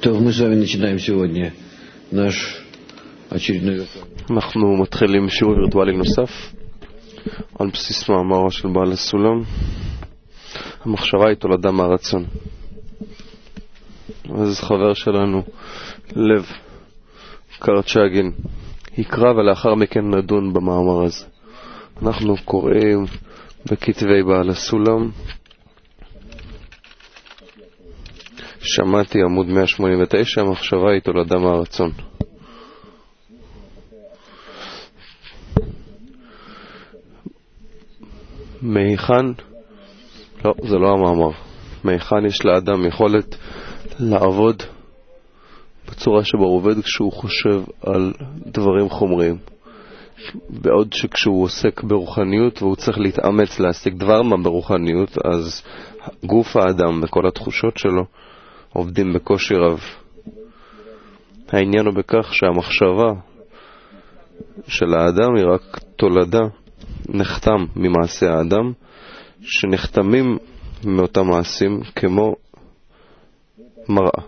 То мы с вами начинаем сегодня наш очередной אנחנו מתחילים שיעור וירטואלי נוסף על בסיס מאמרו של בעל הסולם. המחשבה היא תולדה מהרצון. אז חבר שלנו, לב קרצ'גין, יקרא ולאחר מכן נדון במאמר הזה. אנחנו קוראים בכתבי בעל הסולם. שמעתי עמוד 189, המחשבה היא תולדה מהרצון. מהיכן, לא, זה לא המאמר, מהיכן יש לאדם יכולת לעבוד בצורה שבה עובד כשהוא חושב על דברים חומריים. בעוד שכשהוא עוסק ברוחניות והוא צריך להתאמץ להשיג דבר מה ברוחניות, אז גוף האדם וכל התחושות שלו עובדים בקושי רב. העניין הוא בכך שהמחשבה של האדם היא רק תולדה, נחתם ממעשי האדם, שנחתמים מאותם מעשים כמו מראה.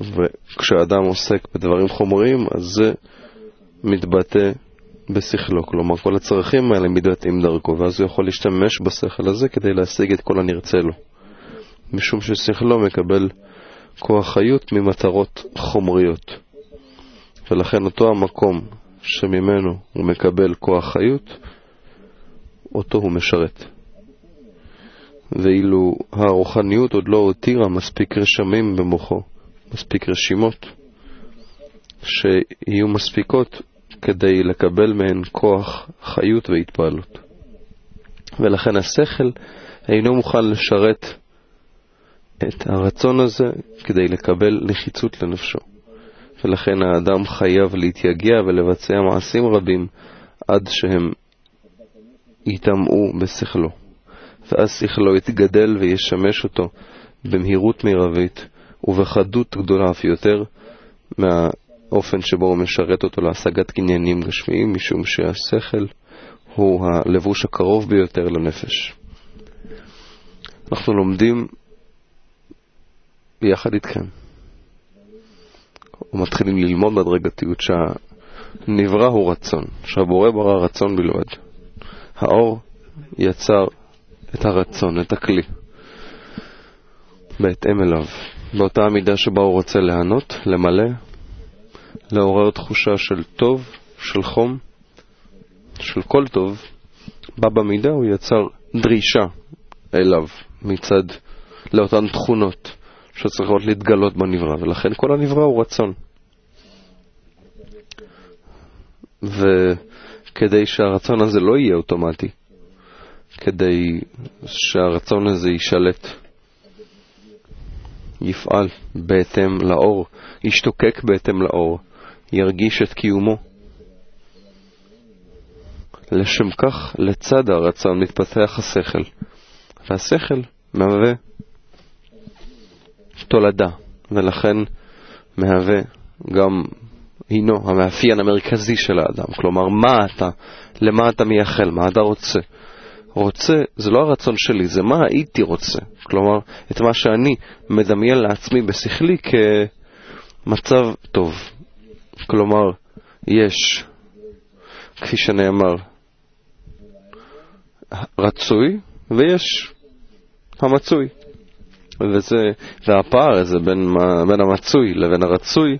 וכשאדם עוסק בדברים חומריים, אז זה מתבטא בשכלו. כלומר, כל הצרכים האלה מתבטאים דרכו, ואז הוא יכול להשתמש בשכל הזה כדי להשיג את כל הנרצה לו. משום ששכלו מקבל כוח חיות ממטרות חומריות. ולכן אותו המקום שממנו הוא מקבל כוח חיות, אותו הוא משרת. ואילו הרוחניות עוד לא הותירה מספיק רשמים במוחו, מספיק רשימות, שיהיו מספיקות כדי לקבל מהן כוח חיות והתפעלות. ולכן השכל אינו מוכן לשרת את הרצון הזה כדי לקבל נחיצות לנפשו. ולכן האדם חייב להתייגע ולבצע מעשים רבים עד שהם ייטמעו בשכלו. ואז שכלו יתגדל וישמש אותו במהירות מרבית ובחדות גדולה אף יותר מהאופן שבו הוא משרת אותו להשגת קניינים גשמיים, משום שהשכל הוא הלבוש הקרוב ביותר לנפש. אנחנו לומדים ביחד איתכם. ומתחילים ללמוד בהדרגתיות שהנברא הוא רצון, שהבורא ברא רצון בלבד. האור יצר את הרצון, את הכלי, בהתאם אליו, באותה המידה שבה הוא רוצה לענות, למלא, לעורר תחושה של טוב, של חום, של כל טוב, בה במידה הוא יצר דרישה אליו מצד, לאותן תכונות. שצריכות להתגלות בנברא, ולכן כל הנברא הוא רצון. וכדי שהרצון הזה לא יהיה אוטומטי, כדי שהרצון הזה יישלט, יפעל בהתאם לאור, ישתוקק בהתאם לאור, ירגיש את קיומו. לשם כך, לצד הרצון מתפתח השכל, והשכל מהווה תולדה, ולכן מהווה גם הינו המאפיין המרכזי של האדם. כלומר, מה אתה, למה אתה מייחל, מה אתה רוצה. רוצה זה לא הרצון שלי, זה מה הייתי רוצה. כלומר, את מה שאני מדמיין לעצמי בשכלי כמצב טוב. כלומר, יש, כפי שנאמר, רצוי ויש המצוי. וזה, והפער הזה בין, בין המצוי לבין הרצוי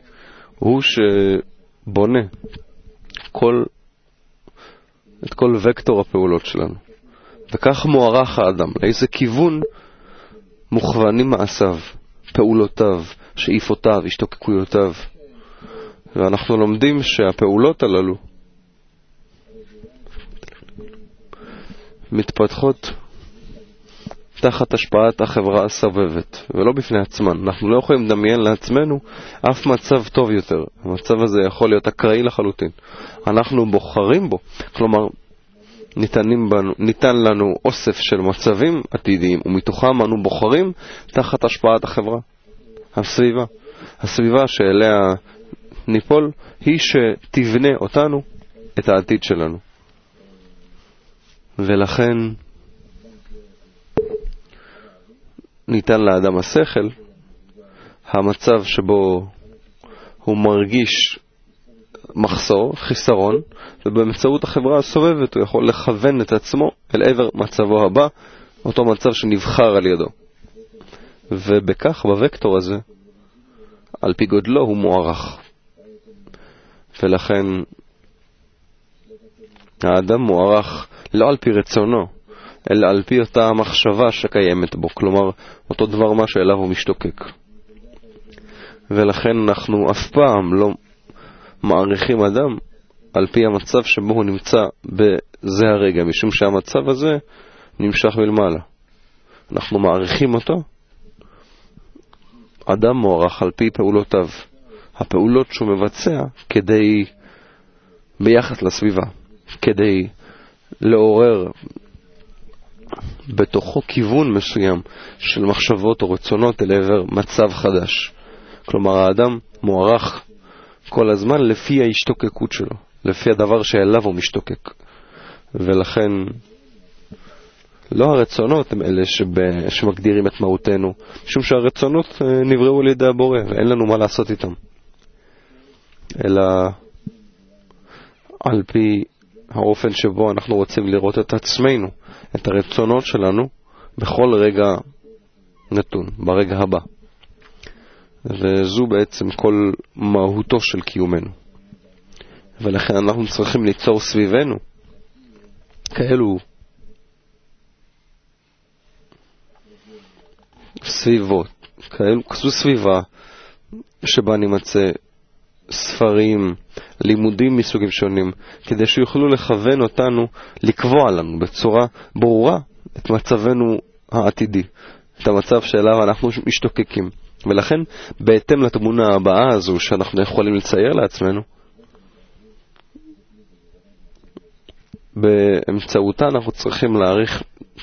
הוא שבונה כל, את כל וקטור הפעולות שלנו. וכך מוערך האדם, לאיזה כיוון מוכוונים מעשיו, פעולותיו, שאיפותיו, השתוקקויותיו. ואנחנו לומדים שהפעולות הללו מתפתחות תחת השפעת החברה הסובבת, ולא בפני עצמן. אנחנו לא יכולים לדמיין לעצמנו אף מצב טוב יותר. המצב הזה יכול להיות אקראי לחלוטין. אנחנו בוחרים בו, כלומר, בנו, ניתן לנו אוסף של מצבים עתידיים, ומתוכם אנו בוחרים תחת השפעת החברה, הסביבה. הסביבה שאליה ניפול היא שתבנה אותנו, את העתיד שלנו. ולכן ניתן לאדם השכל, המצב שבו הוא מרגיש מחסור, חיסרון, ובאמצעות החברה הסובבת הוא יכול לכוון את עצמו אל עבר מצבו הבא, אותו מצב שנבחר על ידו. ובכך, בוקטור הזה, על פי גודלו הוא מוערך. ולכן האדם מוערך לא על פי רצונו, אלא על פי אותה המחשבה שקיימת בו, כלומר, אותו דבר מה שאליו הוא משתוקק. ולכן אנחנו אף פעם לא מעריכים אדם על פי המצב שבו הוא נמצא בזה הרגע, משום שהמצב הזה נמשך מלמעלה. אנחנו מעריכים אותו. אדם מוערך על פי פעולותיו, הפעולות שהוא מבצע כדי, ביחס לסביבה, כדי לעורר בתוכו כיוון מסוים של מחשבות או רצונות אל עבר מצב חדש. כלומר, האדם מוערך כל הזמן לפי ההשתוקקות שלו, לפי הדבר שאליו הוא משתוקק. ולכן, לא הרצונות הם אלה שב... שמגדירים את מהותנו, משום שהרצונות אה, נבראו על ידי הבורא, ואין לנו מה לעשות איתם. אלא על פי האופן שבו אנחנו רוצים לראות את עצמנו, את הרצונות שלנו, בכל רגע נתון, ברגע הבא. וזו בעצם כל מהותו של קיומנו. ולכן אנחנו צריכים ליצור סביבנו כאלו סביבות, כאלו, כזו סביבה שבה נימצא ספרים, לימודים מסוגים שונים, כדי שיוכלו לכוון אותנו, לקבוע לנו בצורה ברורה את מצבנו העתידי, את המצב שאליו אנחנו משתוקקים. ולכן, בהתאם לתמונה הבאה הזו שאנחנו יכולים לצייר לעצמנו, באמצעותה אנחנו צריכים להעריך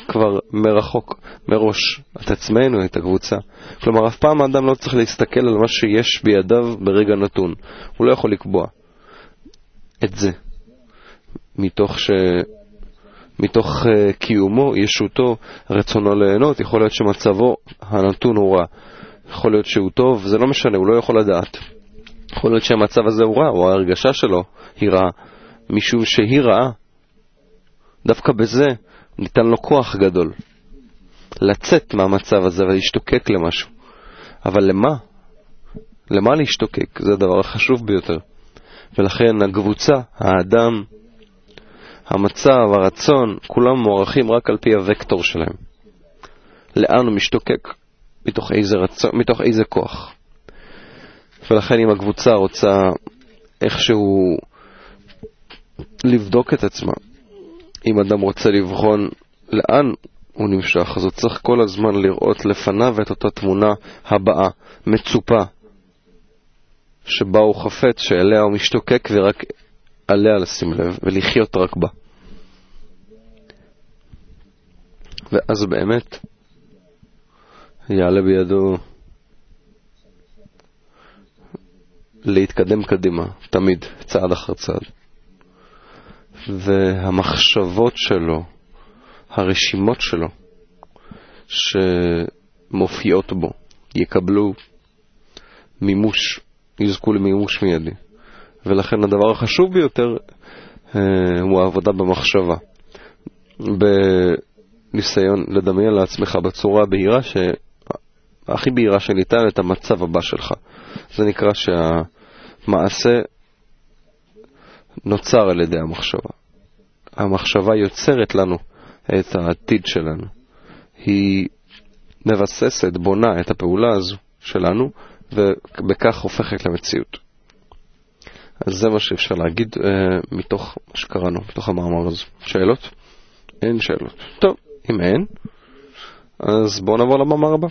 כבר מרחוק, מראש, את עצמנו, את הקבוצה. כלומר, אף פעם האדם לא צריך להסתכל על מה שיש בידיו ברגע נתון. הוא לא יכול לקבוע את זה. מתוך ש... מתוך uh, קיומו, ישותו, רצונו ליהנות, יכול להיות שמצבו הנתון הוא רע. יכול להיות שהוא טוב, זה לא משנה, הוא לא יכול לדעת. יכול להיות שהמצב הזה הוא רע, או ההרגשה שלו היא רעה, משום שהיא רעה. דווקא בזה ניתן לו כוח גדול. לצאת מהמצב הזה ולהשתוקק למשהו. אבל למה? למה להשתוקק? זה הדבר החשוב ביותר. ולכן הקבוצה, האדם, המצב, הרצון, כולם מוערכים רק על פי הוקטור שלהם. לאן הוא משתוקק? מתוך איזה, רצון, מתוך איזה כוח. ולכן אם הקבוצה רוצה איכשהו לבדוק את עצמה, אם אדם רוצה לבחון לאן הוא נמשך, אז הוא צריך כל הזמן לראות לפניו את אותה תמונה הבאה, מצופה, שבה הוא חפץ, שאליה הוא משתוקק ורק עליה לשים לב ולחיות רק בה. ואז באמת יעלה בידו להתקדם קדימה, תמיד, צעד אחר צעד. והמחשבות שלו, הרשימות שלו, שמופיעות בו, יקבלו מימוש, יזכו למימוש מיידי. ולכן הדבר החשוב ביותר אה, הוא העבודה במחשבה. בניסיון לדמיין לעצמך בצורה בהירה ש... הכי בהירה שניתן את המצב הבא שלך. זה נקרא שהמעשה נוצר על ידי המחשבה. המחשבה יוצרת לנו את העתיד שלנו. היא מבססת, בונה את הפעולה הזו שלנו, ובכך הופכת למציאות. אז זה מה שאפשר להגיד אה, מתוך מה שקראנו, מתוך המאמר הזה. שאלות? אין שאלות. טוב, אם אין, אז בואו נעבור למאמר הבא.